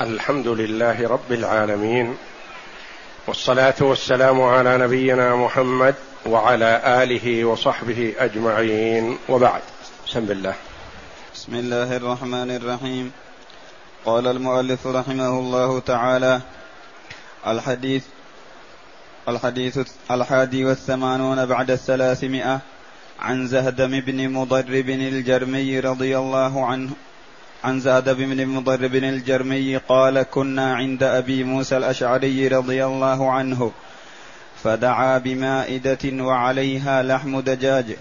الحمد لله رب العالمين والصلاة والسلام على نبينا محمد وعلى آله وصحبه أجمعين. وبعد بسم الله. بسم الله الرحمن الرحيم. قال المؤلف رحمه الله تعالى الحديث الحديث الحادي والثمانون بعد الثلاثمائة عن زهدم بن مضرب الجرمي رضي الله عنه عن زاد بن مضرب الجرمي قال كنا عند أبي موسى الأشعري رضي الله عنه فدعا بمائدة وعليها لحم دجاج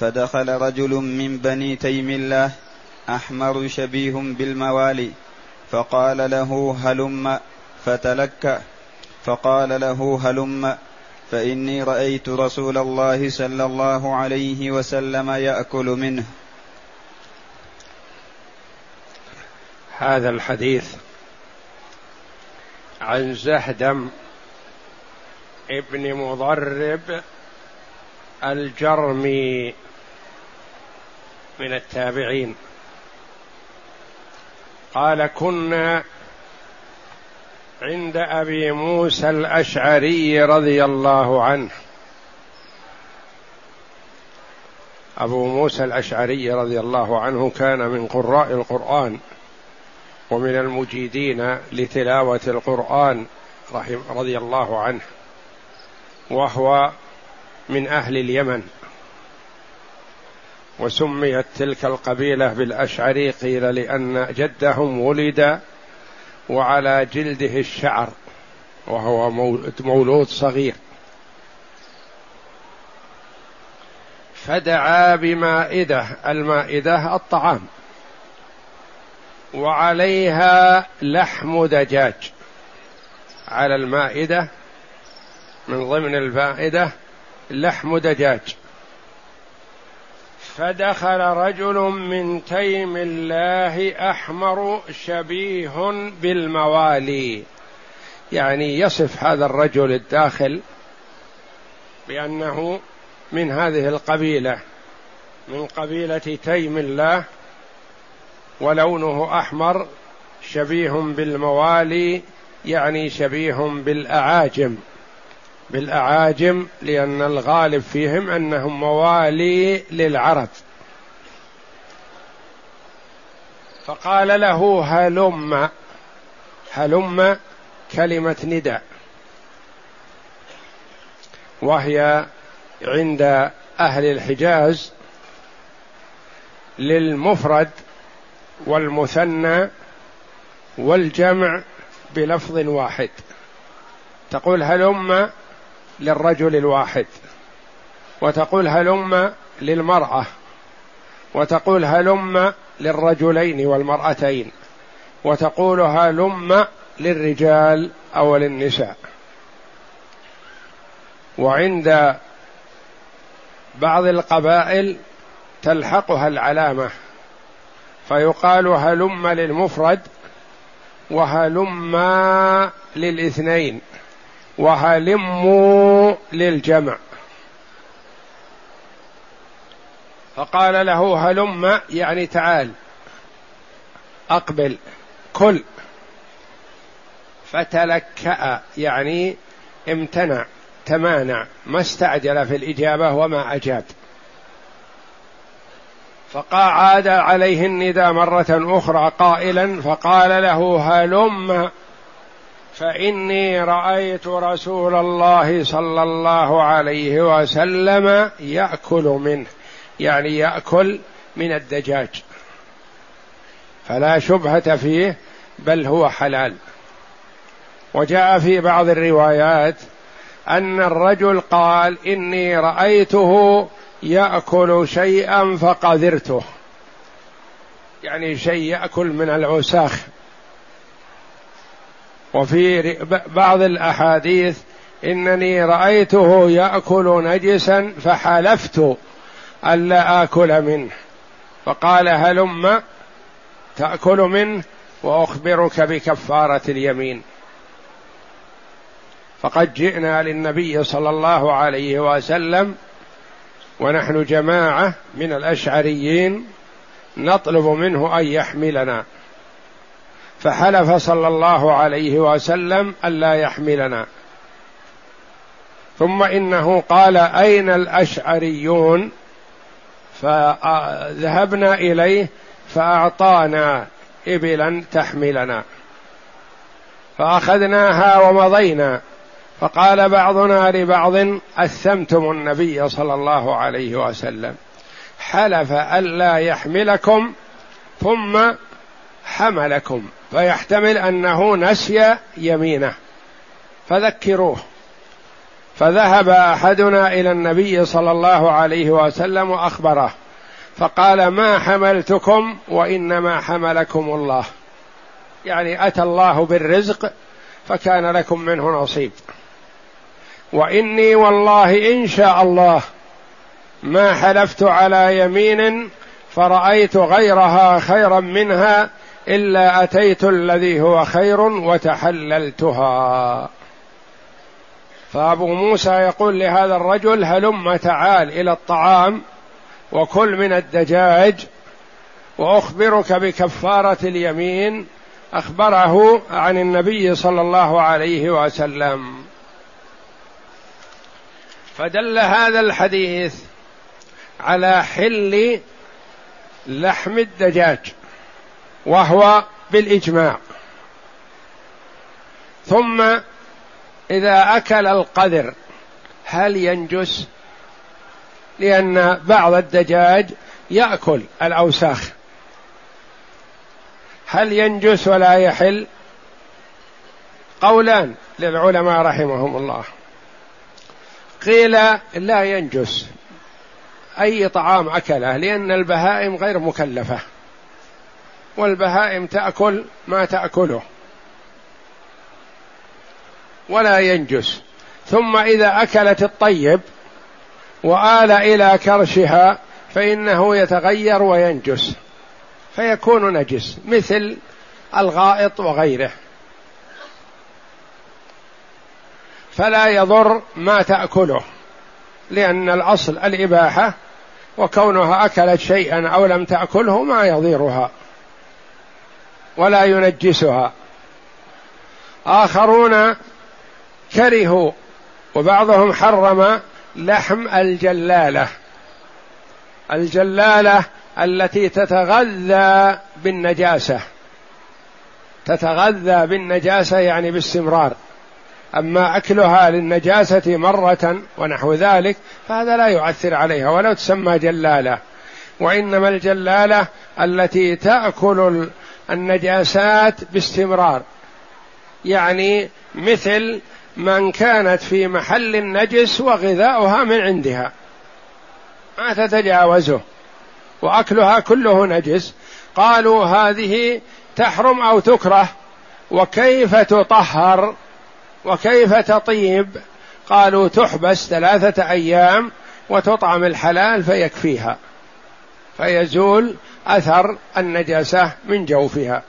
فدخل رجل من بني تيم الله أحمر شبيه بالموالي فقال له هلم فتلك فقال له هلم فإني رأيت رسول الله صلى الله عليه وسلم يأكل منه. هذا الحديث عن زهدم ابن مضرب الجرمي من التابعين. قال كنا عند أبي موسى الأشعري رضي الله عنه. أبو موسى الأشعري رضي الله عنه كان من قراء القرآن. ومن المجيدين لتلاوة القرآن رحم رضي الله عنه وهو من أهل اليمن. وسميت تلك القبيلة بالأشعري قيل لأن جدهم ولد وعلى جلده الشعر وهو مولود صغير. فدعا بمائدة المائدة الطعام. وعليها لحم دجاج على المائدة من ضمن الفائدة لحم دجاج. فدخل رجل من تيم الله أحمر شبيه بالموالي. يعني يصف هذا الرجل الداخل بأنه من هذه القبيلة من قبيلة تيم الله ولونه أحمر شبيه بالموالي يعني شبيه بالأعاجم. بالأعاجم لأن الغالب فيهم أنهم موالي للعرب. فقال له هلم هلم كلمة ندى. وهي عند أهل الحجاز للمفرد والمثنى والجمع بلفظ واحد. تقول هلم للرجل الواحد؟ وتقول هلم للمرأة؟ وتقول هلم للرجلين والمرأتين؟ وتقول هلم للرجال أو للنساء؟ وعند بعض القبائل تلحقها العلامة فيقال هلم للمفرد وهلم للاثنين وهلموا للجمع. فقال له هلم يعني تعال أقبل كل. فتلكأ يعني امتنع تمانع ما استعجل في الإجابة وما أجاب. فعاد عليه النداء مرة أخرى قائلا فقال له هلم فإني رأيت رسول الله صلى الله عليه وسلم يأكل منه يعني يأكل من الدجاج. فلا شبهة فيه بل هو حلال. وجاء في بعض الروايات أن الرجل قال إني رأيته يأكل شيئا فقذرته يعني شيء يأكل من العساخ. وفي بعض الأحاديث إنني رأيته يأكل نجسا فحلفت الا آكل منه. فقال هلم تأكل منه وأخبرك بكفارة اليمين. فقد جئنا للنبي صلى الله عليه وسلم ونحن جماعة من الأشعريين نطلب منه أن يحملنا. فحلف صلى الله عليه وسلم الا يحملنا. ثم إنه قال أين الأشعريون؟ فذهبنا إليه فأعطانا إبلا تحملنا. فأخذناها ومضينا. فقال بعضنا لبعض اثمتم النبي صلى الله عليه وسلم. حلف ألا يحملكم ثم حملكم. فيحتمل أنه نسي يمينه. فذكروه. فذهب أحدنا إلى النبي صلى الله عليه وسلم وأخبره. فقال ما حملتكم وإنما حملكم الله. يعني أتى الله بالرزق فكان لكم منه نصيب. وإني والله إن شاء الله ما حلفت على يمين فرأيت غيرها خيرا منها إلا أتيت الذي هو خير وتحللتها. فأبو موسى يقول لهذا الرجل هلم تعال إلى الطعام وكل من الدجاج وأخبرك بكفارة اليمين أخبره عن النبي صلى الله عليه وسلم. فدل هذا الحديث على حل لحم الدجاج وهو بالإجماع. ثم إذا أكل القذر هل ينجس؟ لأن بعض الدجاج يأكل الأوساخ. هل ينجس ولا يحل؟ قولان للعلماء رحمهم الله. قيل لا ينجس أي طعام أكله لأن البهائم غير مكلفة والبهائم تأكل ما تأكله ولا ينجس. ثم إذا أكلت الطيب وآل إلى كرشها فإنه يتغير وينجس فيكون نجس مثل الغائط وغيره. فلا يضر ما تأكله لأن الأصل الإباحة وكونها أكلت شيئا أو لم تأكله ما يضيرها ولا ينجسها. آخرون كرهوا وبعضهم حرم لحم الجلالة الجلالة التي تتغذى بالنجاسة. تتغذى بالنجاسة يعني باستمرار. أما أكلها للنجاسة مرة ونحو ذلك فهذا لا يؤثر عليها ولو تسمى جلالة. وإنما الجلالة التي تأكل النجاسات باستمرار. يعني مثل من كانت في محل النجس وغذاؤها من عندها. ما تتجاوزه. وأكلها كله نجس. قالوا هذه تحرم أو تكره. وكيف تطهر؟ وكيف تطيب؟ قالوا تحبس ثلاثة أيام وتطعم الحلال فيكفيها. فيزول أثر النجاسة من جوفها.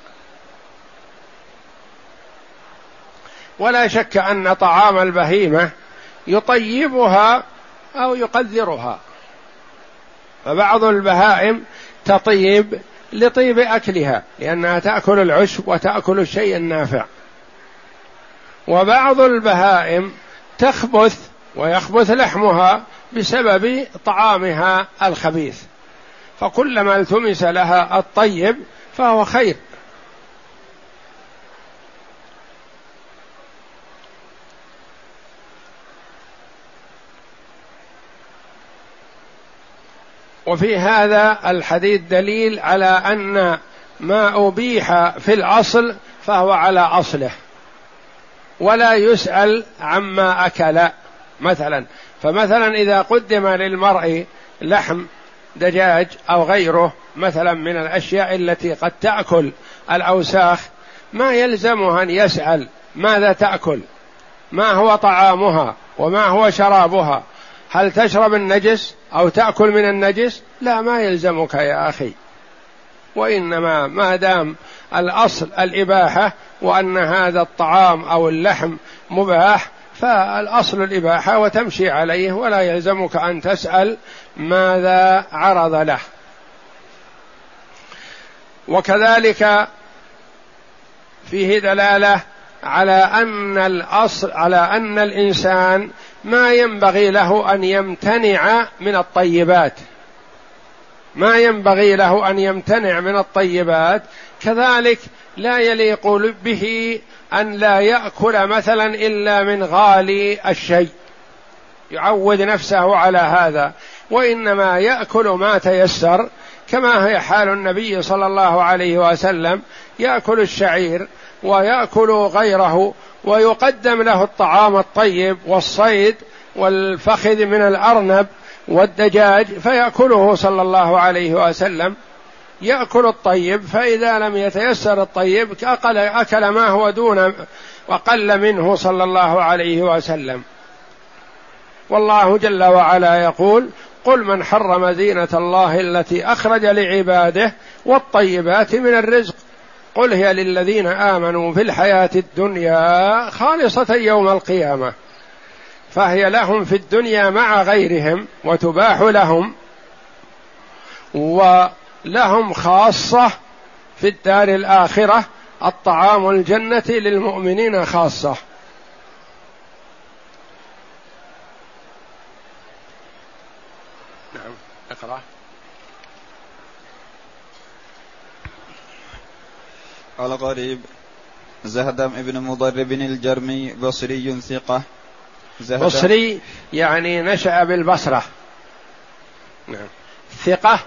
ولا شك أن طعام البهيمة يطيبها أو يقذرها. فبعض البهائم تطيب لطيب أكلها لأنها تأكل العشب وتأكل الشيء النافع. وبعض البهائم تخبث ويخبث لحمها بسبب طعامها الخبيث. فكلما التمس لها الطيب فهو خير. وفي هذا الحديث دليل على أن ما أبيح في الأصل فهو على أصله. ولا يسأل عما أكل مثلا. فمثلا إذا قدم للمرء لحم دجاج أو غيره مثلا من الأشياء التي قد تأكل الأوساخ ما يلزمه أن يسأل ماذا تأكل؟ ما هو طعامها؟ وما هو شرابها؟ هل تشرب النجس أو تأكل من النجس؟ لا ما يلزمك يا أخي. وإنما ما دام الأصل الإباحة وأن هذا الطعام أو اللحم مباح فالأصل الإباحة وتمشي عليه ولا يلزمك أن تسأل ماذا عرض له. وكذلك فيه دلالة على أن الأصل على أن الإنسان ما ينبغي له أن يمتنع من الطيبات. ما ينبغي له أن يمتنع من الطيبات. كذلك لا يليق به أن لا يأكل مثلا إلا من غالي الشيء. يعود نفسه على هذا. وإنما يأكل ما تيسر كما هي حال النبي صلى الله عليه وسلم. يأكل الشعير ويأكل غيره ويقدم له الطعام الطيب والصيد والفخذ من الأرنب. والدجاج فيأكله صلى الله عليه وسلم يأكل الطيب فإذا لم يتيسر الطيب اكل أكل ما هو دون وقل منه صلى الله عليه وسلم. والله جل وعلا يقول قل من حرم زينة الله التي أخرج لعباده والطيبات من الرزق قل هي للذين آمنوا في الحياة الدنيا خالصة يوم القيامة. فهي لهم في الدنيا مع غيرهم وتباح لهم ولهم خاصة في الدار الآخرة الطعام الجنه للمؤمنين خاصة. نعم اقرأ. الغريب زهدم ابن مضرب الجرمي بصري ثقة. بصري يعني نشأ بالبصرة. نعم. ثقة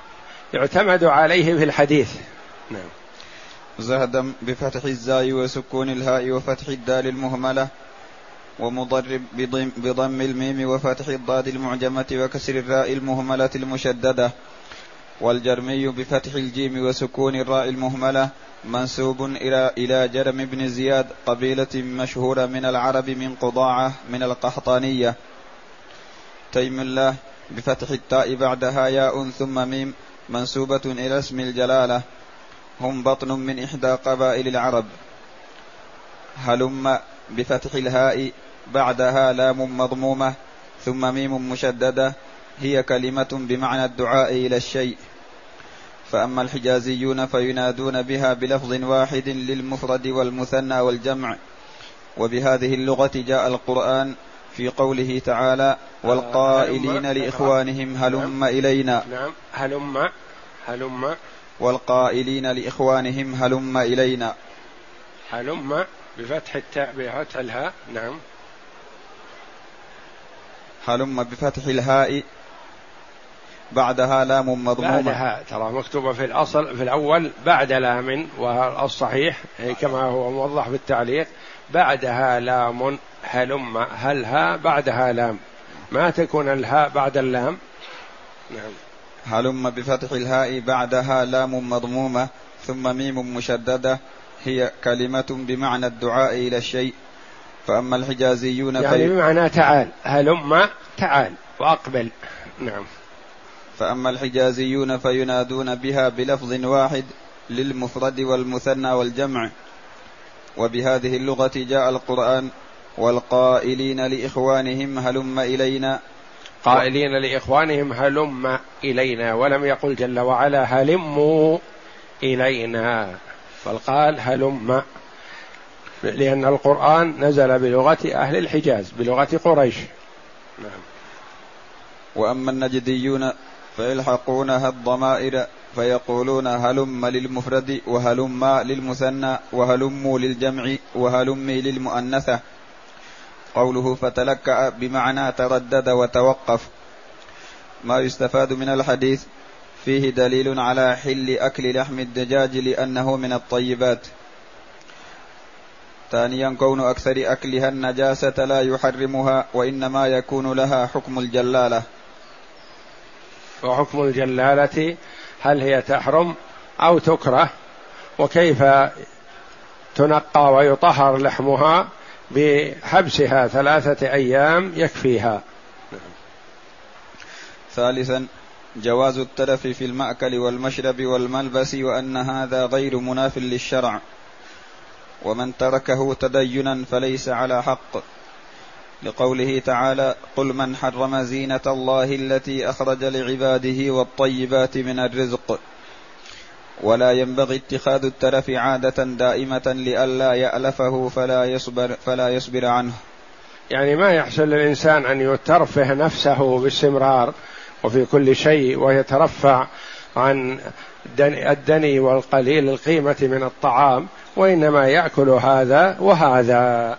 يعتمد عليه في الحديث. نعم. زهدم بفتح الزاي وسكون الهاء وفتح الدال المهملة ومضرب بضم, بضم الميم وفتح الضاد المعجمة وكسر الراء المهملة المشددة. والجرمي بفتح الجيم وسكون الراء المهملة منسوب إلى إلى جرم بن زياد قبيلة مشهورة من العرب من قضاعة من القحطانية. تيم الله بفتح التاء بعدها ياء ثم ميم منسوبة إلى اسم الجلالة. هم بطن من إحدى قبائل العرب. هلم بفتح الهاء بعدها لام مضمومة ثم ميم مشددة هي كلمة بمعنى الدعاء إلى الشيء. فأما الحجازيون فينادون بها بلفظ واحد للمفرد والمثنى والجمع. وبهذه اللغة جاء القرآن في قوله تعالى والقائلين لإخوانهم هلم إلينا. نعم. هلم هلم. والقائلين لإخوانهم هلم إلينا. هلم بفتح التاء بفتح الهاء. نعم. هلم بفتح الهاء بعدها لام مضمومة. بعدها ترى مكتوبة في الأصل في الأول بعد لام والصحيح كما هو موضح في التعليق. بعدها لام هلم هلها بعدها لام. ما تكون الهاء بعد اللام. نعم. هلم بفتح الهاء بعدها لام مضمومة ثم ميم مشددة. هي كلمة بمعنى الدعاء إلى الشيء. فأما الحجازيون يعني. بمعنى تعال. هلم تعال وأقبل. نعم. فأما الحجازيون فينادون بها بلفظ واحد للمفرد والمثنى والجمع. وبهذه اللغة جاء القرآن والقائلين لإخوانهم هلم إلينا. قائلين لإخوانهم هلم إلينا ولم يقل جل وعلا هلموا إلينا. بل قال هلم لأن القرآن نزل بلغة أهل الحجاز بلغة قريش. نعم. وأما النجديون فيلحقونها الضمائر فيقولون هلم للمفرد وهلم للمثنى وهلموا للجمع وهلمي للمؤنثة. قوله فتلكأ بمعنى تردد وتوقف. ما يستفاد من الحديث فيه دليل على حل أكل لحم الدجاج لأنه من الطيبات. ثانيا كون أكثر أكلها النجاسة لا يحرمها وإنما يكون لها حكم الجلالة. وحكم الجلالة هل هي تحرم أو تكره وكيف تنقى ويطهر لحمها بحبسها ثلاثة أيام يكفيها. ثالثا جواز التلف في المأكل والمشرب والملبس وأن هذا غير مناف للشرع. ومن تركه تدينا فليس على حق. لقوله تعالى قل من حرم زينة الله التي أخرج لعباده والطيبات من الرزق ولا ينبغي اتخاذ الترف عادة دائمة لئلا يألفه فلا يصبر فلا يصبر عنه. يعني ما يحصل للإنسان أن يترفه نفسه باستمرار وفي كل شيء ويترفع عن الدني والقليل القيمة من الطعام وإنما يأكل هذا وهذا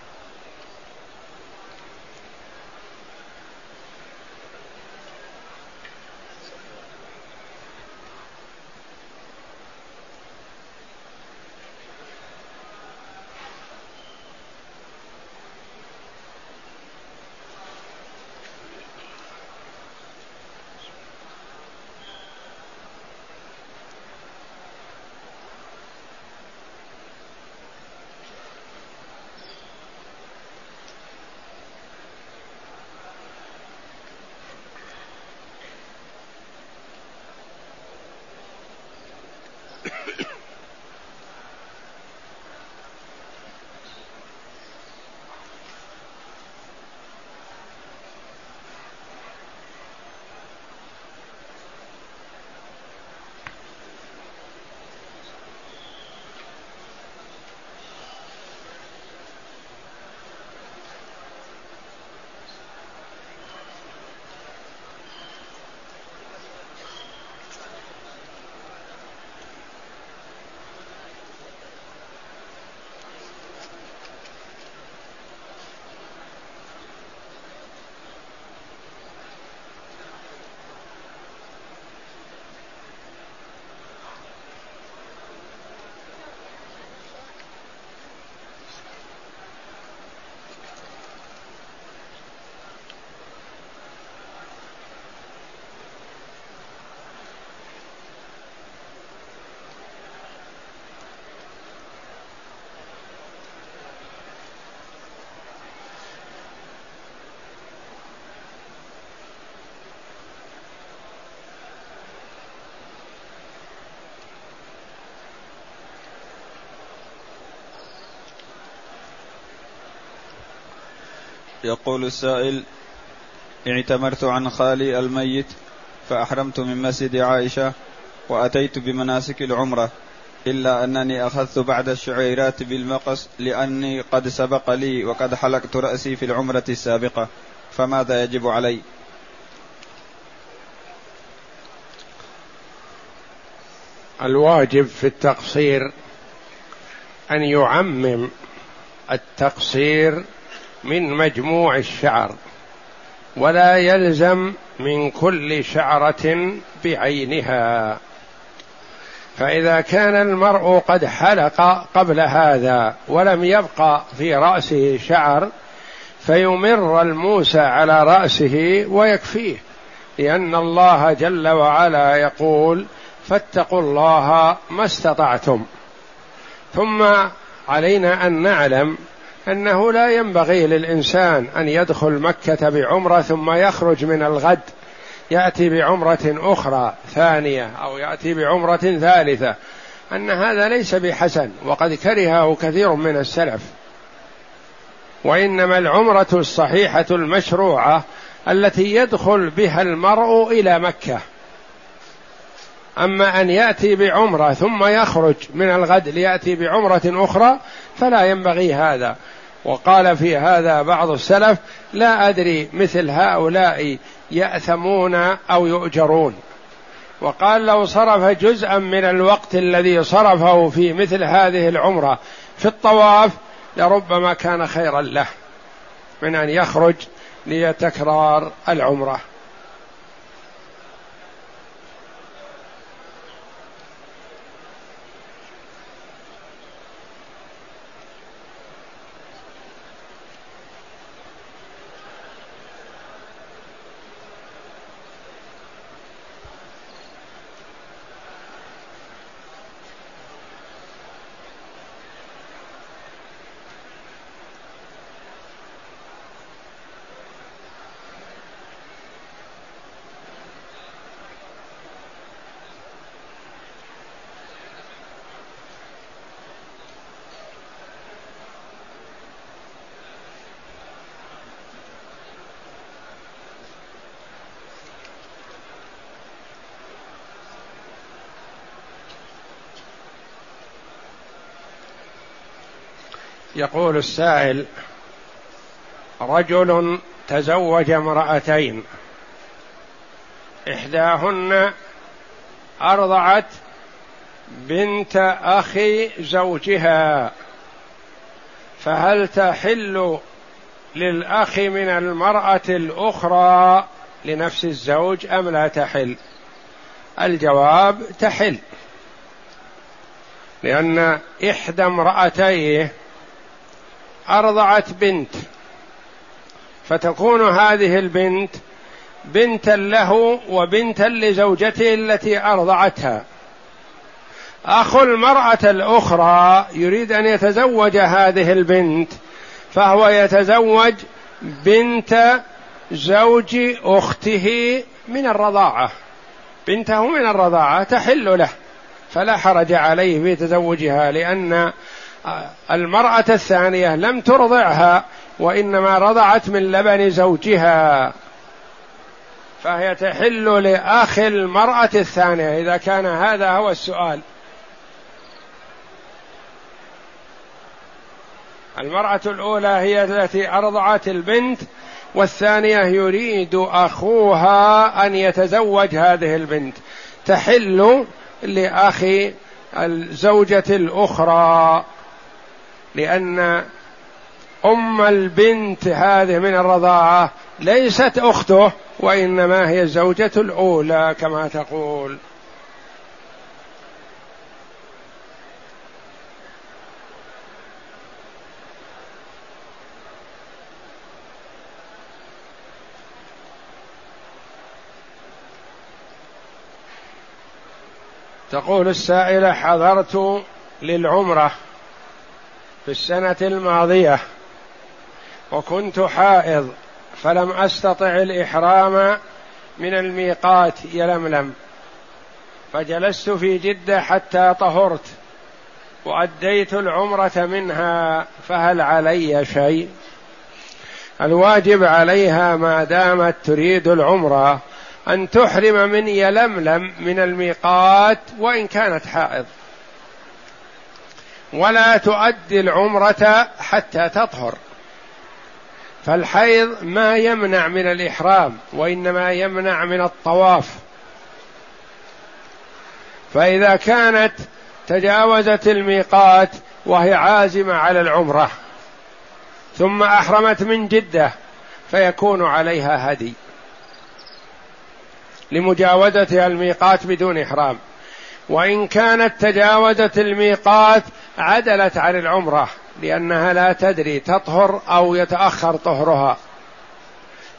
يقول السائل اعتمرت عن خالي الميت فأحرمت من مسجد عائشة وأتيت بمناسك العمرة إلا أنني أخذت بعد الشعيرات بالمقص لأني قد سبق لي وقد حلقت رأسي في العمرة السابقة فماذا يجب علي؟ الواجب في التقصير أن يعمم التقصير من مجموع الشعر ولا يلزم من كل شعرة بعينها. فإذا كان المرء قد حلق قبل هذا ولم يبقى في رأسه شعر فيمر الموسى على رأسه ويكفيه لأن الله جل وعلا يقول فاتقوا الله ما استطعتم ثم علينا أن نعلم أنه لا ينبغي للإنسان أن يدخل مكة بعمرة ثم يخرج من الغد. يأتي بعمرة أخرى ثانية أو يأتي بعمرة ثالثة. أن هذا ليس بحسن وقد كرهه كثير من السلف. وإنما العمرة الصحيحة المشروعة التي يدخل بها المرء إلى مكة. أما أن يأتي بعمرة ثم يخرج من الغد ليأتي بعمرة أخرى فلا ينبغي هذا. وقال في هذا بعض السلف لا أدري مثل هؤلاء يأثمون أو يؤجرون. وقال لو صرف جزءا من الوقت الذي صرفه في مثل هذه العمرة في الطواف لربما كان خيرا له من أن يخرج لتكرار العمرة. يقول السائل رجل تزوج امرأتين إحداهن أرضعت بنت أخي زوجها فهل تحل للأخ من المرأة الأخرى لنفس الزوج أم لا تحل؟ الجواب تحل لأن إحدى امرأتيه أرضعت بنت. فتكون هذه البنت بنتا له وبنتا لزوجته التي أرضعتها. أخو المرأة الأخرى يريد أن يتزوج هذه البنت فهو يتزوج بنت زوج أخته من الرضاعة. بنته من الرضاعة تحل له فلا حرج عليه في تزوجها لأن المرأة الثانية لم ترضعها وإنما رضعت من لبن زوجها. فهي تحل لأخ المرأة الثانية. إذا كان هذا هو السؤال. المرأة الأولى هي التي أرضعت البنت والثانية يريد أخوها أن يتزوج هذه البنت. تحل لأخي الزوجة الأخرى. لأن أم البنت هذه من الرضاعة ليست أخته وإنما هي الزوجة الأولى كما تقول. تقول السائلة حضرت للعمرة. في السنة الماضية وكنت حائض فلم أستطع الإحرام من الميقات يلملم فجلست في جدة حتى طهرت وأديت العمرة منها فهل علي شيء؟ الواجب عليها ما دامت تريد العمرة أن تحرم من يلملم من الميقات وإن كانت حائض ولا تؤدي العمرة حتى تطهر. فالحيض ما يمنع من الإحرام وإنما يمنع من الطواف. فإذا كانت تجاوزت الميقات وهي عازمة على العمرة ثم أحرمت من جدة فيكون عليها هدي لمجاوزتها الميقات بدون إحرام. وإن كانت تجاوزت الميقات عدلت عن العمرة لأنها لا تدري تطهر أو يتأخر طهرها.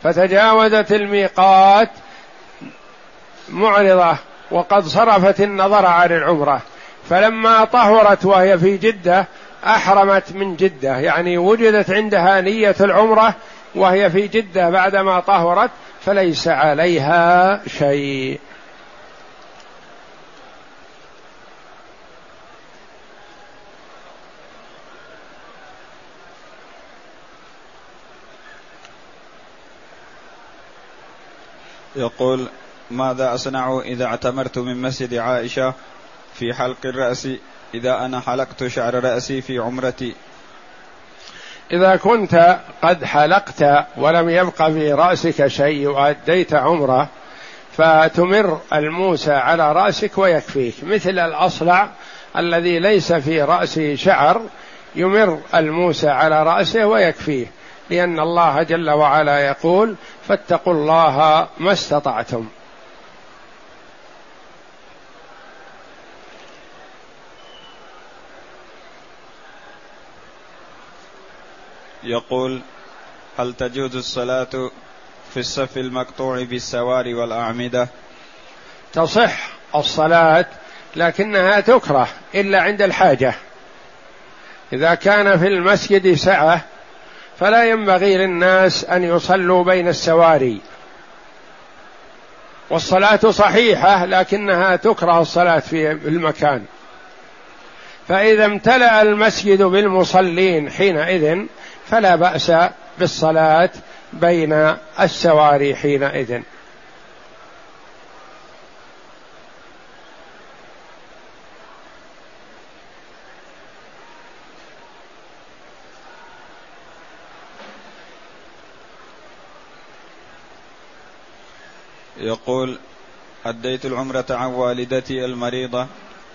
فتجاوزت الميقات معرضة وقد صرفت النظر عن العمرة. فلما طهرت وهي في جدة أحرمت من جدة. يعني وجدت عندها نية العمرة وهي في جدة بعدما طهرت فليس عليها شيء. يقول ماذا أصنع إذا اعتمرت من مسجد عائشة في حلق الرأس؟ إذا أنا حلقت شعر رأسي في عمرتي. إذا كنت قد حلقت ولم يبق في رأسك شيء وأديت عمرة فتمر الموسى على رأسك ويكفيك. مثل الأصلع الذي ليس في رأسه شعر يمر الموسى على رأسه ويكفيه لأن الله جل وعلا يقول فاتقوا الله ما استطعتم. يقول هل تجوز الصلاة في الصف المقطوع بالسوار والأعمدة؟ تصح الصلاة لكنها تكره إلا عند الحاجة. إذا كان في المسجد سعة فلا ينبغي للناس أن يصلوا بين السواري. والصلاة صحيحة لكنها تكره الصلاة في المكان. فإذا امتلأ المسجد بالمصلين حينئذ فلا بأس بالصلاة بين السواري حينئذ. يقول أديت العمرة عن والدتي المريضة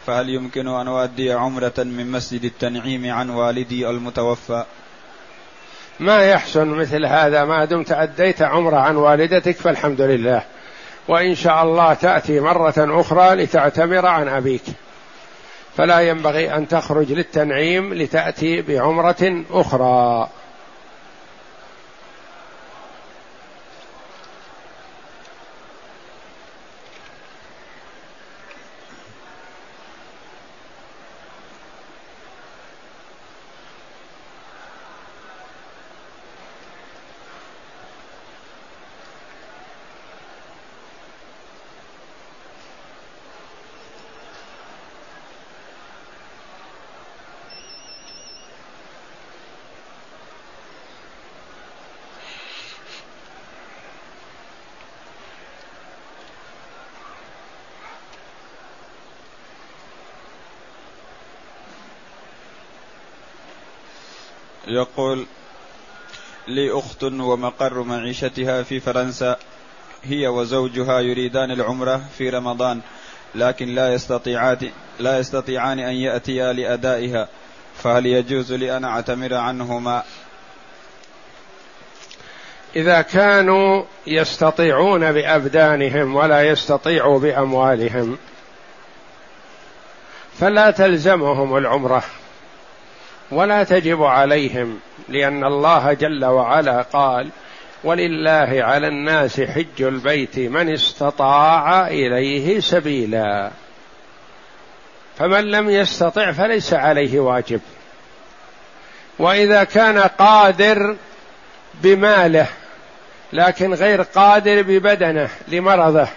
فهل يمكن أن أؤدي عمرة من مسجد التنعيم عن والدي المتوفى؟ ما يحسن مثل هذا ما دمت أديت عمرة عن والدتك فالحمد لله. وإن شاء الله تأتي مرة أخرى لتعتمر عن أبيك. فلا ينبغي أن تخرج للتنعيم لتأتي بعمرة أخرى. يقول لي أخت ومقر معيشتها في فرنسا هي وزوجها يريدان العمرة في رمضان لكن لا يستطيعان لا يستطيعان أن يأتيا لأدائها فهل يجوز لي أن أعتمر عنهما؟ إذا كانوا يستطيعون بأبدانهم ولا يستطيعوا بأموالهم فلا تلزمهم العمرة. ولا تجب عليهم لأن الله جل وعلا قال ولله على الناس حج البيت من استطاع إليه سبيلا. فمن لم يستطع فليس عليه واجب. وإذا كان قادر بماله لكن غير قادر ببدنه لمرضه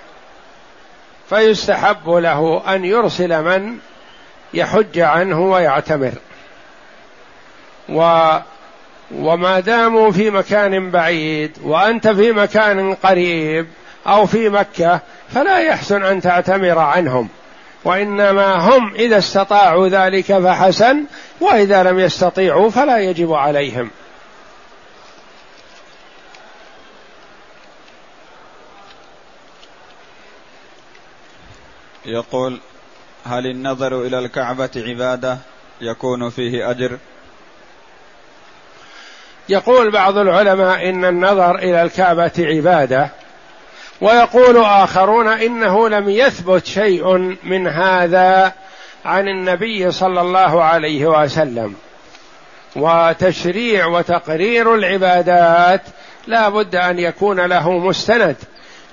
فيستحب له أن يرسل من يحج عنه ويعتمر. و وما داموا في مكان بعيد وأنت في مكان قريب أو في مكة فلا يحسن أن تعتمر عنهم. وإنما هم إذا استطاعوا ذلك فحسن وإذا لم يستطيعوا فلا يجب عليهم. يقول هل النظر إلى الكعبة عبادة يكون فيه أجر؟ يقول بعض العلماء إن النظر إلى الكعبة عبادة ويقول آخرون إنه لم يثبت شيء من هذا عن النبي صلى الله عليه وسلم. وتشريع وتقرير العبادات لا بد أن يكون له مستند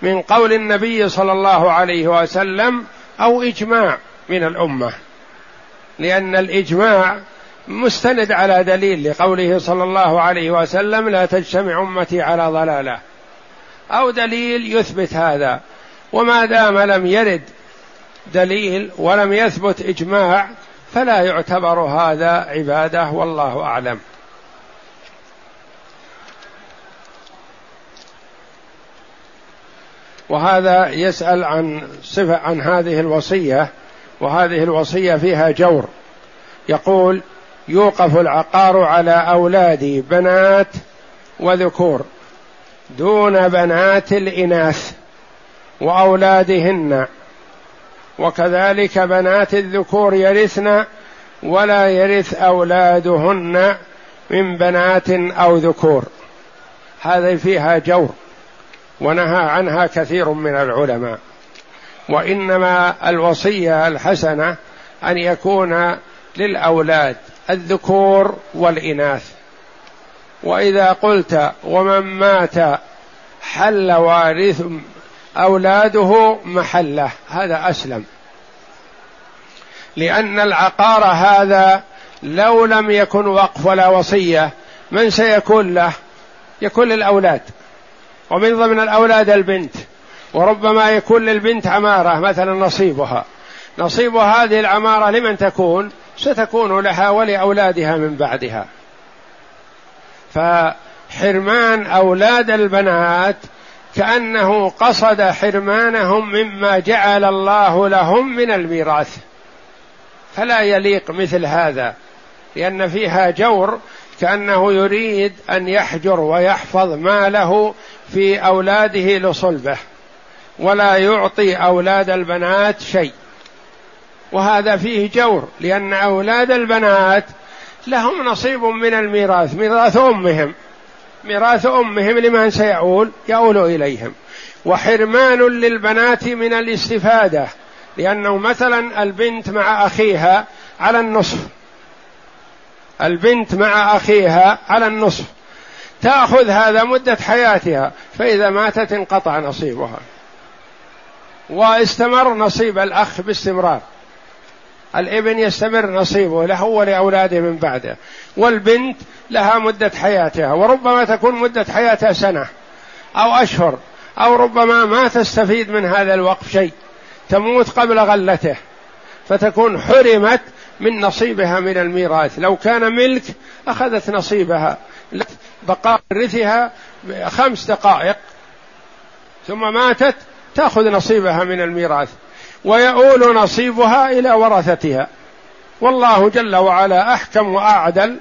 من قول النبي صلى الله عليه وسلم أو إجماع من الأمة. لأن الإجماع مستند على دليل لقوله صلى الله عليه وسلم لا تجتمع أمتي على ضلالة. أو دليل يثبت هذا. وما دام لم يرد دليل ولم يثبت إجماع فلا يعتبر هذا عبادة والله أعلم. وهذا يسأل عن صفة عن هذه الوصية وهذه الوصية فيها جور. يقول يوقف العقار على أولاد بنات وذكور دون بنات الإناث وأولادهن. وكذلك بنات الذكور يرثن ولا يرث أولادهن من بنات أو ذكور. هذه فيها جور ونهى عنها كثير من العلماء. وإنما الوصية الحسنة أن يكون للأولاد الذكور والإناث. وإذا قلت ومن مات حل وارث أولاده محلة. هذا أسلم. لأن العقار هذا لو لم يكن وقف ولا وصية من سيكون له؟ يكون للأولاد. ومن ضمن الأولاد البنت. وربما يكون للبنت عمارة مثلا نصيبها. نصيب هذه العمارة لمن تكون؟ ستكون لها ولأولادها من بعدها. فحرمان أولاد البنات كأنه قصد حرمانهم مما جعل الله لهم من الميراث. فلا يليق مثل هذا لأن فيها جور كأنه يريد أن يحجر ويحفظ ماله في أولاده لصلبه ولا يعطي أولاد البنات شيء. وهذا فيه جور لأن أولاد البنات لهم نصيب من الميراث ميراث أمهم. ميراث أمهم لمن سيعول يؤول إليهم. وحرمان للبنات من الاستفادة لأنه مثلا البنت مع أخيها على النصف. البنت مع أخيها على النصف. تأخذ هذا مدة حياتها فإذا ماتت انقطع نصيبها. واستمر نصيب الأخ باستمرار. الابن يستمر نصيبه له ولأولاده من بعده. والبنت لها مدة حياتها وربما تكون مدة حياتها سنة أو أشهر أو ربما ما تستفيد من هذا الوقف شيء. تموت قبل غلته فتكون حرمت من نصيبها من الميراث. لو كان ملك أخذت نصيبها. بقاء رثها خمس دقائق ثم ماتت تأخذ نصيبها من الميراث. ويؤول نصيبها إلى ورثتها. والله جل وعلا أحكم وأعدل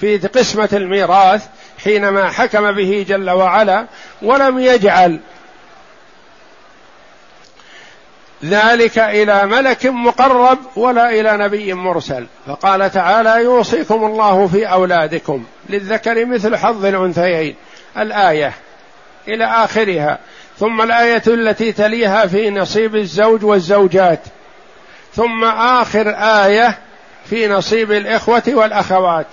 في قسمة الميراث حينما حكم به جل وعلا ولم يجعل. ذلك إلى ملك مقرب ولا إلى نبي مرسل. فقال تعالى يوصيكم الله في أولادكم للذكر مثل حظ الأنثيين. الآية إلى آخرها. ثم الآية التي تليها في نصيب الزوج والزوجات. ثم آخر آية في نصيب الإخوة والأخوات.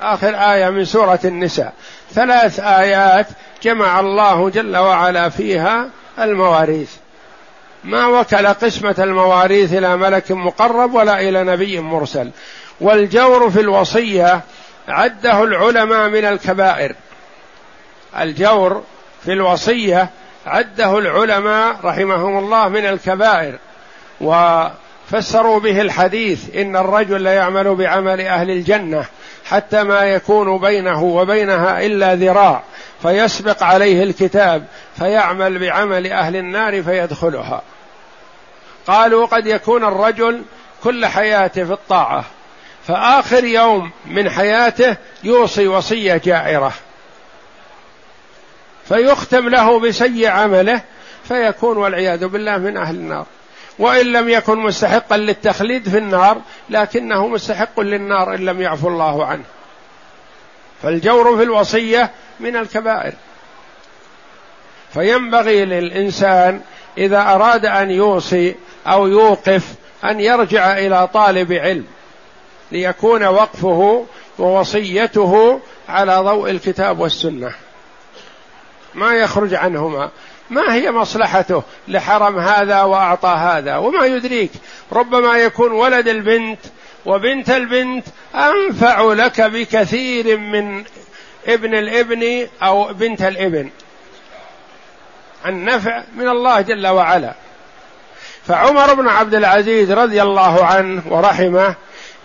آخر آية من سورة النساء. ثلاث آيات جمع الله جل وعلا فيها المواريث. ما وكل قسمة المواريث إلى ملك مقرب ولا إلى نبي مرسل. والجور في الوصية عده العلماء من الكبائر. الجور في الوصية عده العلماء رحمهم الله من الكبائر وفسروا به الحديث إن الرجل لا يعمل بعمل أهل الجنة حتى ما يكون بينه وبينها إلا ذراع فيسبق عليه الكتاب فيعمل بعمل أهل النار فيدخلها. قالوا قد يكون الرجل كل حياته في الطاعة فآخر يوم من حياته يوصي وصية جائرة. فيختم له بسيء عمله فيكون والعياذ بالله من أهل النار. وإن لم يكن مستحقا للتخليد في النار لكنه مستحق للنار إن لم يعفو الله عنه. فالجور في الوصية من الكبائر. فينبغي للإنسان إذا أراد أن يوصي أو يوقف أن يرجع إلى طالب علم ليكون وقفه ووصيته على ضوء الكتاب والسنة. ما يخرج عنهما. ما هي مصلحته؟ لحرم هذا وأعطى هذا. وما يدريك. ربما يكون ولد البنت وبنت البنت أنفع لك بكثير من ابن الابن أو بنت الابن. النفع من الله جل وعلا. فعمر بن عبد العزيز رضي الله عنه ورحمه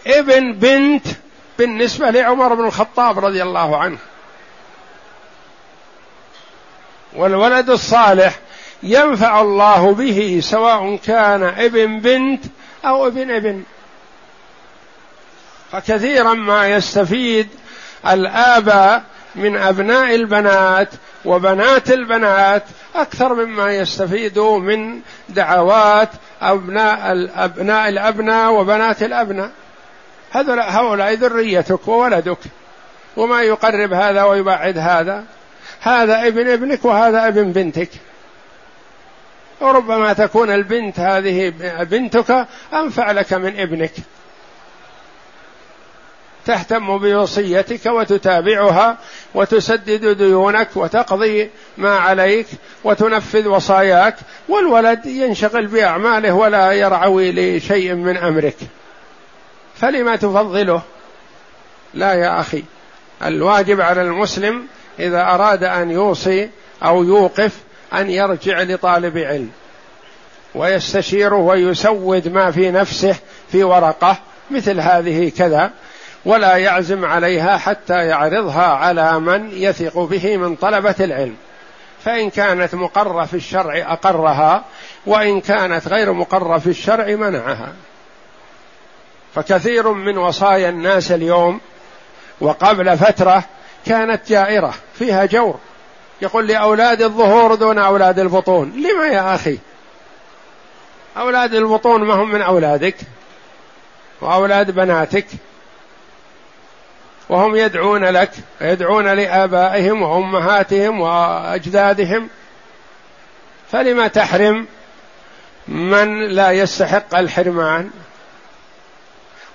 ابن بنت بالنسبة لعمر بن الخطاب رضي الله عنه. والولد الصالح ينفع الله به سواء كان ابن بنت أو ابن ابن. فكثيرا ما يستفيد الآباء من أبناء البنات وبنات البنات أكثر مما يستفيدوا من دعوات أبناء الأبناء الأبناء وبنات الأبناء هؤلاء ذريتك وولدك وما يقرب هذا ويبعد هذا. هذا ابن ابنك وهذا ابن بنتك. وربما تكون البنت هذه بنتك أنفع لك من ابنك. تهتم بوصيتك وتتابعها وتسدد ديونك وتقضي ما عليك وتنفذ وصاياك والولد ينشغل بأعماله ولا يرعوي لشيء من أمرك. فلما تفضله؟ لا يا أخي الواجب على المسلم إذا أراد أن يوصي أو يوقف أن يرجع لطالب علم. ويستشيره ويسود ما في نفسه في ورقة مثل هذه كذا ولا يعزم عليها حتى يعرضها على من يثق به من طلبة العلم. فإن كانت مقرة في الشرع أقرها وإن كانت غير مقرة في الشرع منعها. فكثير من وصايا الناس اليوم وقبل فترة كانت جائرة فيها جور. يقول لاولاد الظهور دون أولاد البطون. لما يا أخي؟ أولاد البطون ما هم من أولادك وأولاد بناتك وهم يدعون لك يدعون لآبائهم وأمهاتهم وأجدادهم. فلم تحرم من لا يستحق الحرمان؟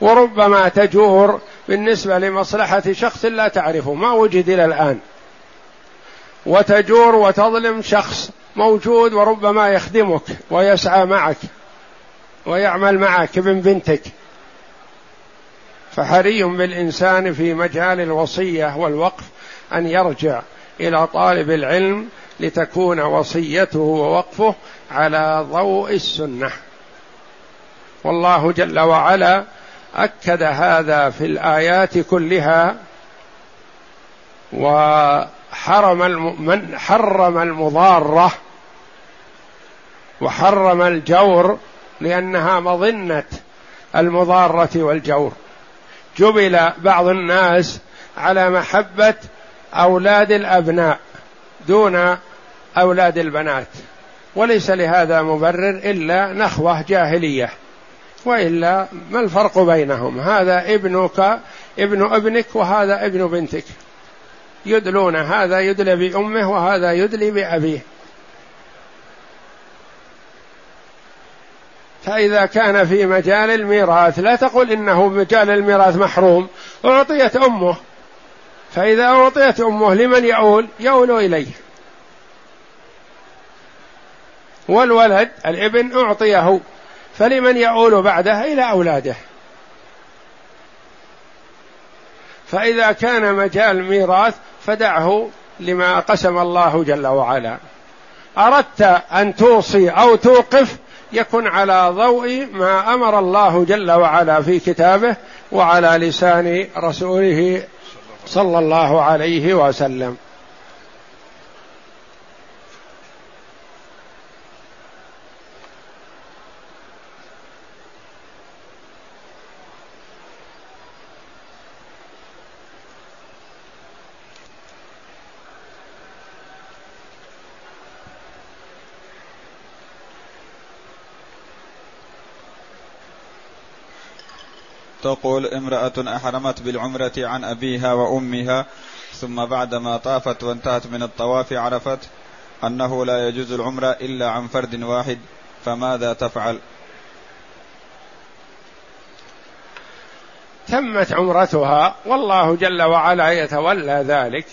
وربما تجور بالنسبة لمصلحة شخص لا تعرفه. ما وجد إلى الآن. وتجور وتظلم شخص موجود وربما يخدمك ويسعى معك ويعمل معك ابن بنتك. فحري بالإنسان في مجال الوصية والوقف أن يرجع إلى طالب العلم لتكون وصيته ووقفه على ضوء السنة. والله جل وعلا أكد هذا في الآيات كلها وحرم من حرم المضارة وحرم الجور لأنها مظنة المضارة والجور. جبل بعض الناس على محبة أولاد الأبناء دون أولاد البنات وليس لهذا مبرر إلا نخوة جاهلية. وإلا ما الفرق بينهم؟ هذا ابنك ابن ابنك وهذا ابن بنتك. يدلون هذا يدلي بأمه وهذا يدلي بأبيه. فإذا كان في مجال الميراث لا تقل إنه مجال الميراث محروم. أعطيت أمه. فإذا أعطيت أمه لمن يؤول؟ يؤول إليه. والولد الابن أعطيه. فلمن يؤول بعده إلى أولاده. فإذا كان مجال ميراث فدعه لما قسم الله جل وعلا. أردت أن توصي أو توقف يكن على ضوء ما أمر الله جل وعلا في كتابه وعلى لسان رسوله صلى الله عليه وسلم. تقول امرأة أحرمت بالعمرة عن أبيها وأمها ثم بعدما طافت وانتهت من الطواف عرفت أنه لا يجوز العمرة إلا عن فرد واحد فماذا تفعل؟ تمت عمرتها والله جل وعلا يتولى ذلك.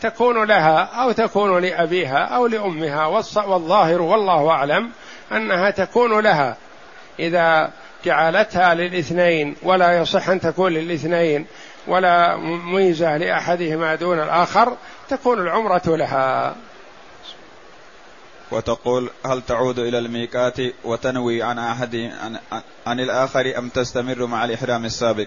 تكون لها أو تكون لأبيها أو لأمها والظاهر والله أعلم أنها تكون لها. إذا جعلتها للاثنين ولا يصح أن تكون للاثنين ولا ميزة لأحدهما دون الآخر تكون العمرة لها. وتقول هل تعود إلى الميقات وتنوي عن أحد عن, عن الآخر أم تستمر مع الإحرام السابق؟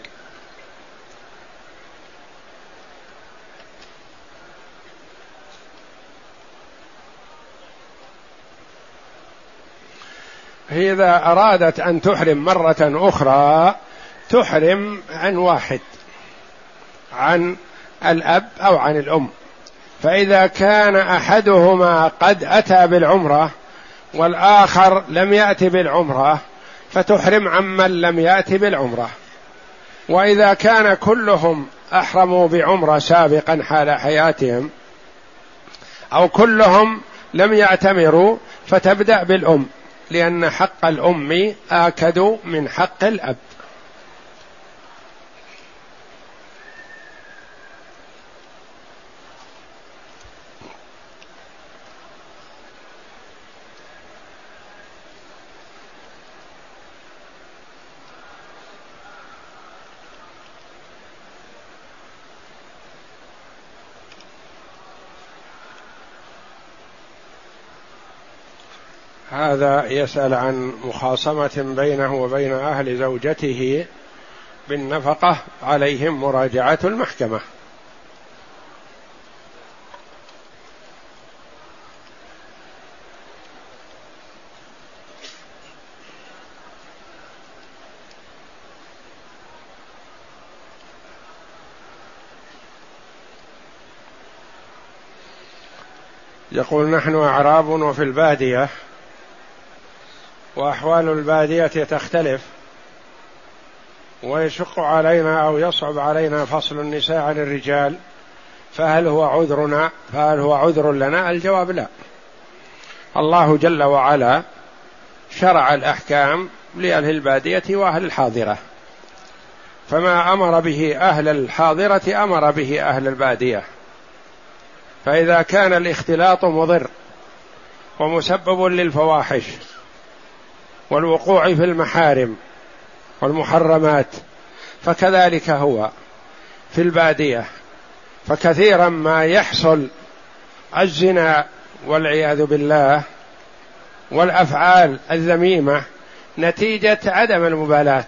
إذا أرادت أن تحرم مرة أخرى تحرم عن واحد عن الأب أو عن الأم. فإذا كان أحدهما قد أتى بالعمرة والآخر لم يأت بالعمرة فتحرم عمن لم يأت بالعمرة. وإذا كان كلهم أحرموا بعمرة سابقا حال حياتهم أو كلهم لم يعتمروا فتبدأ بالأم. لأن حق الأم آكد من حق الأب. هذا يسأل عن مخاصمة بينه وبين أهل زوجته بالنفقة عليهم مراجعة المحكمة. يقول نحن أعراب وفي البادية وأحوال البادية تختلف ويشق علينا أو يصعب علينا فصل النساء عن الرجال فهل هو عذرنا؟ فهل هو عذر لنا؟ الجواب لا. الله جل وعلا شرع الأحكام لأهل البادية وأهل الحاضرة. فما أمر به أهل الحاضرة أمر به أهل البادية. فإذا كان الاختلاط مضر ومسبب للفواحش والوقوع في المحارم والمحرمات فكذلك هو في البادية. فكثيرا ما يحصل الزنا والعياذ بالله والأفعال الذميمة نتيجة عدم المبالاة.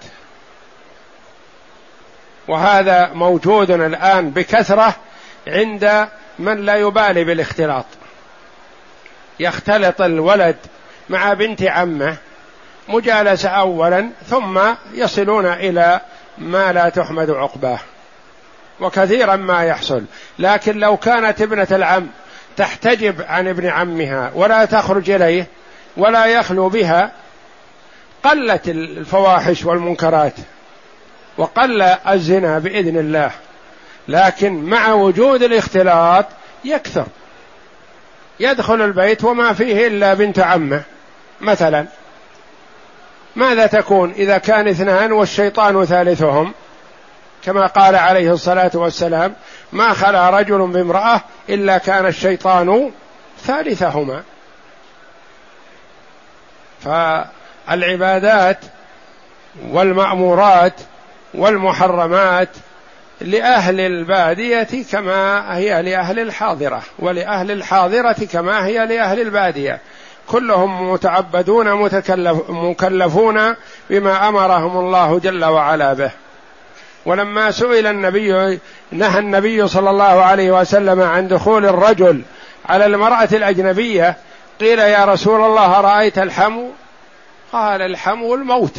وهذا موجود الآن بكثرة عند من لا يبالي بالاختلاط. يختلط الولد مع بنت عمه مجالسة اولا ثم يصلون إلى ما لا تحمد عقباه. وكثيرا ما يحصل. لكن لو كانت ابنة العم تحتجب عن ابن عمها ولا تخرج إليه ولا يخلو بها قلت الفواحش والمنكرات وقل الزنا بإذن الله. لكن مع وجود الاختلاط يكثر. يدخل البيت وما فيه إلا بنت عمه مثلا. ماذا تكون إذا كان اثنان والشيطان ثالثهم؟ كما قال عليه الصلاة والسلام ما خلا رجل بامرأة إلا كان الشيطان ثالثهما. فالعبادات والمأمورات والمحرمات لأهل البادية كما هي لأهل الحاضرة ولأهل الحاضرة كما هي لأهل البادية. كلهم متعبدون متكلف مكلفون بما أمرهم الله جل وعلا به. ولما سئل النبي نهى النبي صلى الله عليه وسلم عن دخول الرجل على المرأة الأجنبية قيل يا رسول الله رأيت الحمو؟ قال الحمو الموت.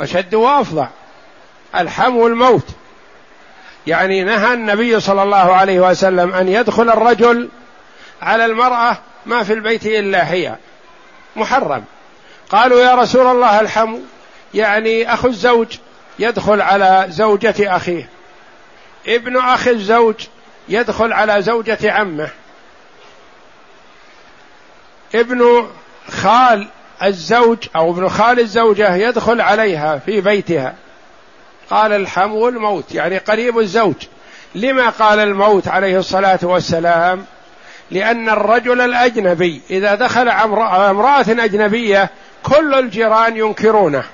أشد وأفظع. الحمو الموت. يعني نهى النبي صلى الله عليه وسلم أن يدخل الرجل على المرأة ما في البيت إلا هي. محرم. قالوا يا رسول الله الحمو يعني أخو الزوج يدخل على زوجة أخيه. ابن أخي الزوج يدخل على زوجة عمه. ابن خال الزوج أو ابن خال الزوجة يدخل عليها في بيتها. قال الحمو الموت يعني قريب الزوج. لما قال الموت عليه الصلاة والسلام؟ لأن الرجل الأجنبي إذا دخل على امراه أجنبية كل الجيران ينكرونه.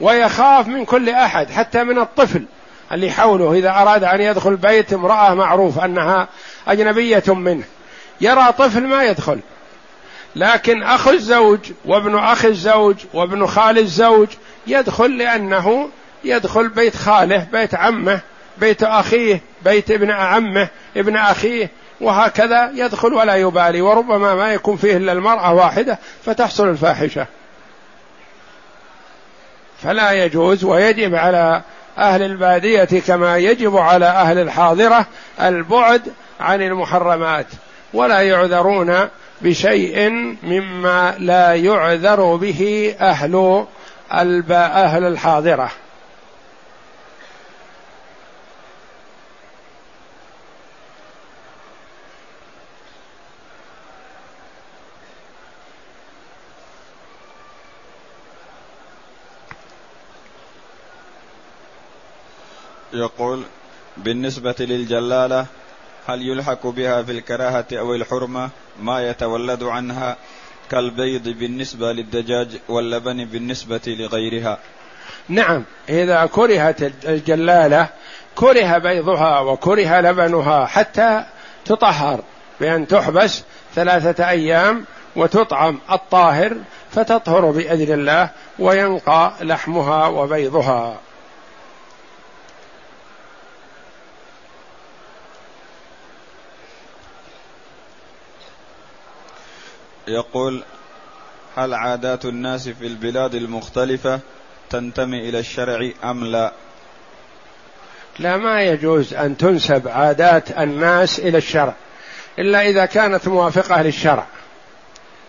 ويخاف من كل أحد حتى من الطفل اللي حوله. إذا أراد أن يدخل بيت امرأة معروف أنها أجنبية منه. يرى طفل ما يدخل. لكن اخو الزوج وابن أخي الزوج وابن خال الزوج يدخل لأنه يدخل بيت خاله بيت عمه بيت أخيه بيت ابن عمه ابن أخيه وهكذا يدخل ولا يبالي وربما ما يكون فيه إلا المرأة واحدة فتحصل الفاحشة. فلا يجوز ويجب على أهل البادية كما يجب على أهل الحاضرة البعد عن المحرمات ولا يعذرون بشيء مما لا يعذر به أهل أهل الحاضرة. يقول بالنسبة للجلالة هل يلحق بها في الكراهة أو الحرمة؟ ما يتولد عنها كالبيض بالنسبة للدجاج واللبن بالنسبة لغيرها. نعم إذا كرهت الجلالة كره بيضها وكره لبنها حتى تطهر بأن تحبس ثلاثة أيام وتطعم الطاهر فتطهر بإذن الله وينقى لحمها وبيضها. يقول هل عادات الناس في البلاد المختلفة تنتمي إلى الشرع أم لا؟ لا ما يجوز أن تنسب عادات الناس إلى الشرع إلا إذا كانت موافقة للشرع.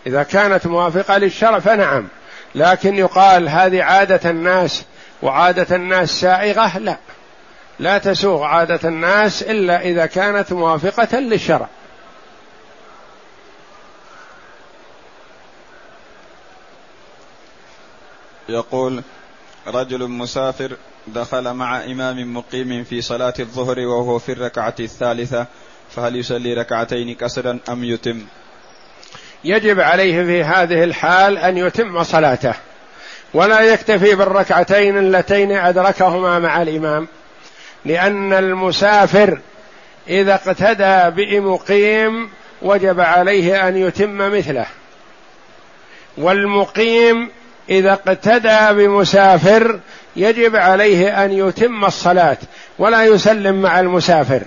إذا كانت موافقة للشرع فنعم لكن يقال هذه عادة الناس وعادة الناس سائغة لا. لا تسوغ عادة الناس إلا إذا كانت موافقة للشرع. يقول رجل مسافر دخل مع إمام مقيم في صلاة الظهر وهو في الركعة الثالثة فهل يصلي ركعتين كسرا أم يتم؟ يجب عليه في هذه الحال أن يتم صلاته ولا يكتفي بالركعتين اللتين أدركهما مع الإمام لأن المسافر إذا اقتدى بمقيم وجب عليه أن يتم مثله والمقيم إذا اقتدى بمسافر يجب عليه أن يتم الصلاة ولا يسلم مع المسافر.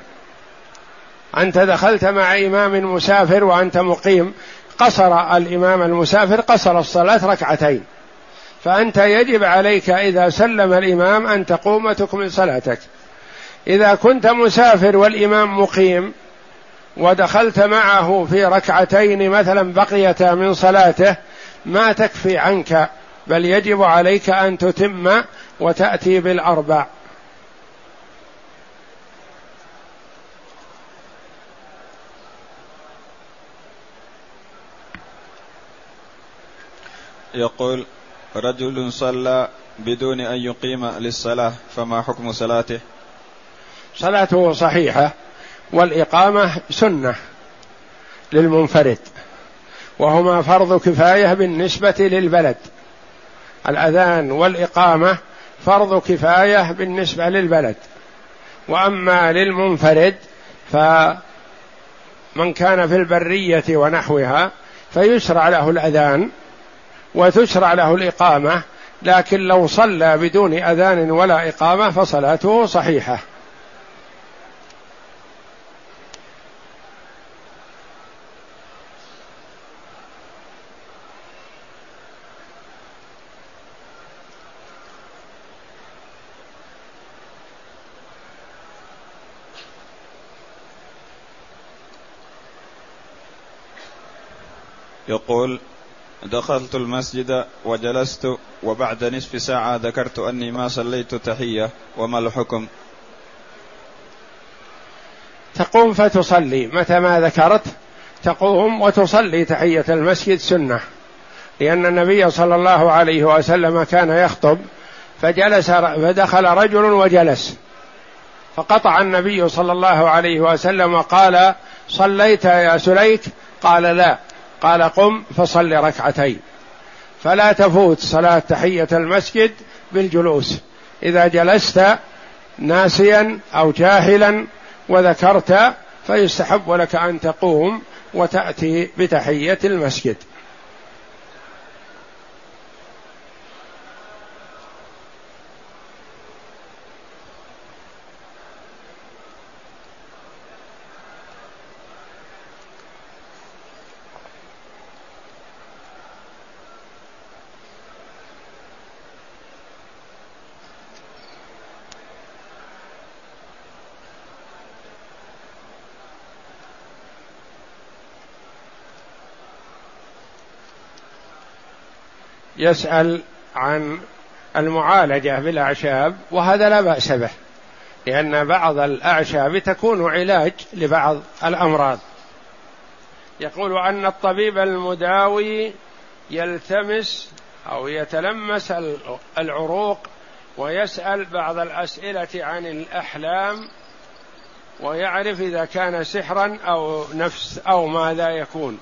أنت دخلت مع إمام مسافر وأنت مقيم قصر الإمام المسافر قصر الصلاة ركعتين. فأنت يجب عليك إذا سلم الإمام أن تقوم وتكمل صلاتك. إذا كنت مسافر والإمام مقيم ودخلت معه في ركعتين مثلا بقيتا من صلاته ما تكفي عنك بل يجب عليك أن تتم وتأتي بالأربع. يقول رجل صلى بدون أن يقيم للصلاة فما حكم صلاته؟ صلاته صحيحة والإقامة سنة للمنفرد وهما فرض كفاية بالنسبة للبلد. الأذان والإقامة فرض كفاية بالنسبة للبلد. وأما للمنفرد فمن كان في البرية ونحوها فيشرع له الأذان وتشرع له الإقامة لكن لو صلى بدون أذان ولا إقامة فصلاته صحيحة. يقول دخلت المسجد وجلست وبعد نصف ساعة ذكرت أني ما صليت تحية وما الحكم؟ تقوم فتصلي. متى ما ذكرت؟ تقوم وتصلي تحية المسجد سنة. لأن النبي صلى الله عليه وسلم كان يخطب فجلس فدخل رجل وجلس. فقطع النبي صلى الله عليه وسلم وقال صليت يا سليك؟ قال لا. قال قم فصل ركعتين. فلا تفوت صلاة تحية المسجد بالجلوس. إذا جلست ناسيا أو جاهلا وذكرت فيستحب لك أن تقوم وتأتي بتحية المسجد. يسأل عن المعالجة بالأعشاب وهذا لا بأس به لأن بعض الأعشاب تكون علاج لبعض الأمراض. يقول أن الطبيب المداوي يلتمس أو يتلمس العروق ويسأل بعض الأسئلة عن الأحلام ويعرف إذا كان سحرا أو نفس أو ماذا يكون.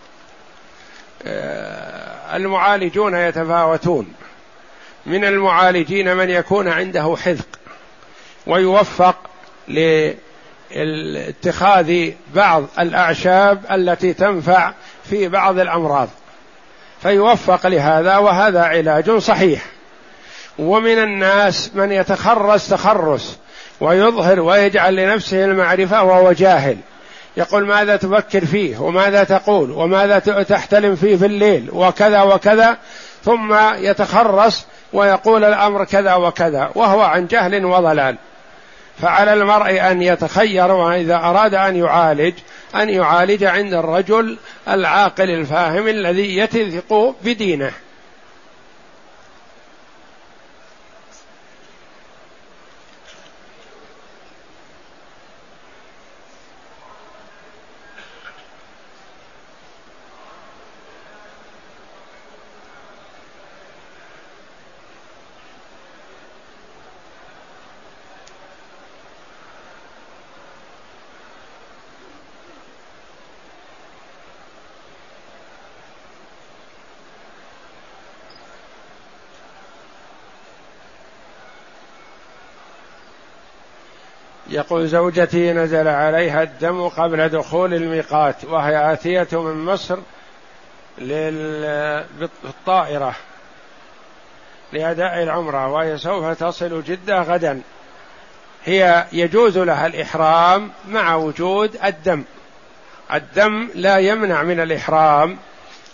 المعالجون يتفاوتون. من المعالجين من يكون عنده حذق ويوفق لاتخاذ بعض الأعشاب التي تنفع في بعض الأمراض. فيوفق لهذا وهذا علاج صحيح. ومن الناس من يتخرس تخرس ويظهر ويجعل لنفسه المعرفة وهو جاهل. يقول ماذا تفكر فيه وماذا تقول وماذا تحتلم فيه في الليل وكذا وكذا ثم يتخرص ويقول الأمر كذا وكذا وهو عن جهل وضلال. فعلى المرء أن يتخير وإذا أراد أن يعالج أن يعالج عند الرجل العاقل الفاهم الذي يثق بدينه. يقول زوجتي نزل عليها الدم قبل دخول الميقات وهي آتية من مصر بالطائرة لأداء العمرة وهي سوف تصل جدة غدا. هي يجوز لها الإحرام مع وجود الدم. الدم لا يمنع من الإحرام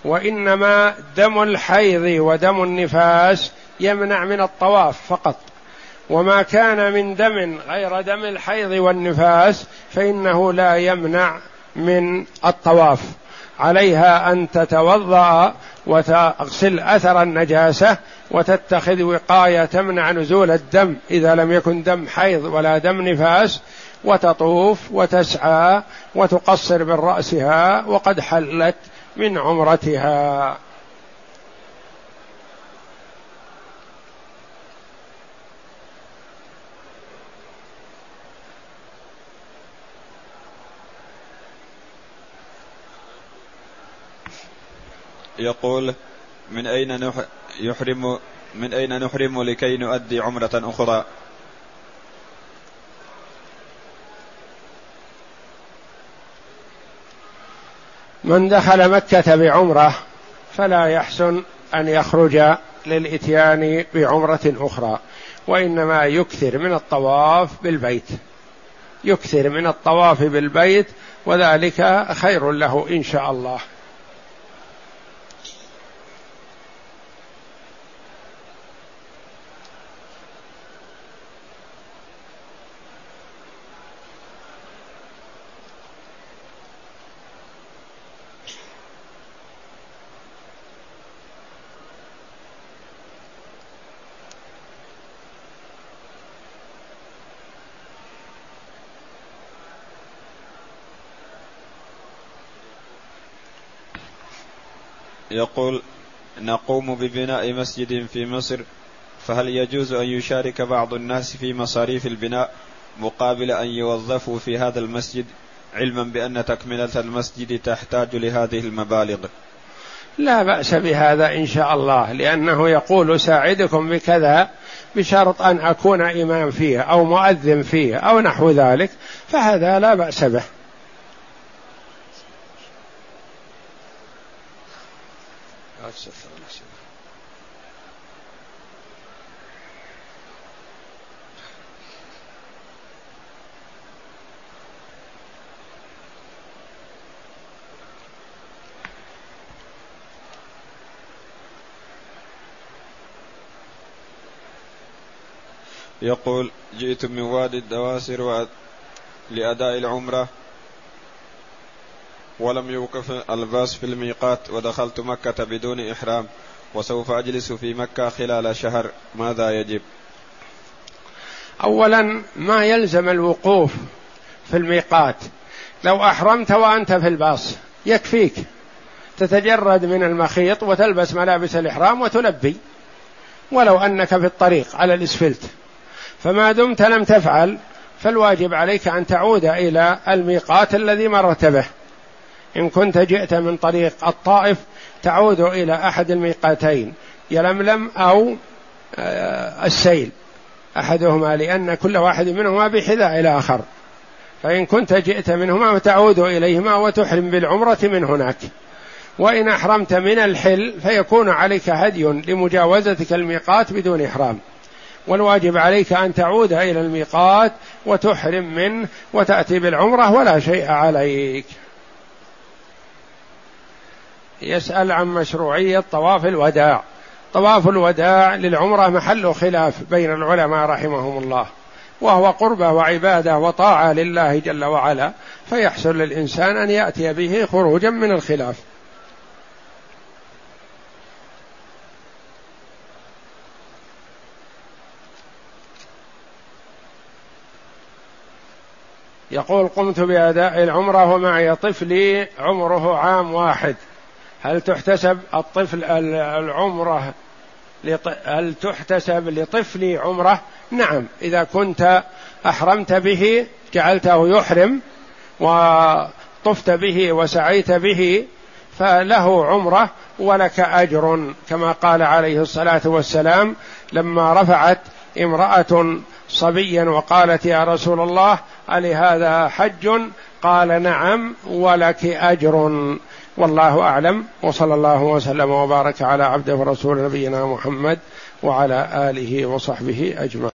وإنما دم الحيض ودم النفاس يمنع من الطواف فقط. وما كان من دم غير دم الحيض والنفاس فإنه لا يمنع من الطواف. عليها أن تتوضأ وتغسل أثر النجاسة وتتخذ وقاية تمنع نزول الدم إذا لم يكن دم حيض ولا دم نفاس وتطوف وتسعى وتقصر من رأسها وقد حلت من عمرتها. يقول من أين يحرم من أين نحرم لكي نؤدي عمرة أخرى؟ من دخل مكة بعمرة فلا يحسن أن يخرج للإتيان بعمرة أخرى وإنما يكثر من الطواف بالبيت. يكثر من الطواف بالبيت وذلك خير له إن شاء الله. يقول نقوم ببناء مسجد في مصر فهل يجوز أن يشارك بعض الناس في مصاريف البناء مقابل أن يوظفوا في هذا المسجد علما بأن تكملة المسجد تحتاج لهذه المبالغ؟ لا بأس بهذا إن شاء الله لأنه يقول ساعدكم بكذا بشرط أن أكون إمام فيه أو مؤذن فيه أو نحو ذلك فهذا لا بأس به. يقول جئت من وادي الدواسر لأداء العمرة ولم يوقف الباس في الميقات ودخلت مكة بدون إحرام وسوف أجلس في مكة خلال شهر ماذا يجب؟ أولا ما يلزم الوقوف في الميقات. لو أحرمت وأنت في الباص يكفيك. تتجرد من المخيط وتلبس ملابس الإحرام وتلبي. ولو أنك في الطريق على الإسفلت. فما دمت لم تفعل فالواجب عليك أن تعود إلى الميقات الذي مرت به. إن كنت جئت من طريق الطائف تعود إلى أحد الميقاتين يلملم أو آه، السيل. أحدهما لأن كل واحد منهما بحذاء الآخر فإن كنت جئت منهما فتعود إليهما وتحرم بالعمرة من هناك. وإن أحرمت من الحل فيكون عليك هدي لمجاوزتك الميقات بدون إحرام. والواجب عليك أن تعود إلى الميقات وتحرم منه وتأتي بالعمرة ولا شيء عليك. يسأل عن مشروعية طواف الوداع. طواف الوداع للعمرة محل خلاف بين العلماء رحمهم الله. وهو قربة وعبادة وطاعة لله جل وعلا فيحصل للإنسان أن يأتي به خروجا من الخلاف. يقول قمت بأداء العمرة ومعي طفلي عمره عام واحد. هل تحتسب الطفل العمرة هل تحتسب لطفلي عمرة؟ نعم إذا كنت أحرمت به جعلته يحرم وطفت به وسعيت به فله عمرة ولك أجر كما قال عليه الصلاة والسلام لما رفعت امرأة صبيا وقالت يا رسول الله ألهذا حج؟ قال نعم ولك أجر. والله أعلم. وصلى الله وسلم وبارك على عبده ورسول نبينا محمد وعلى آله وصحبه أجمعين.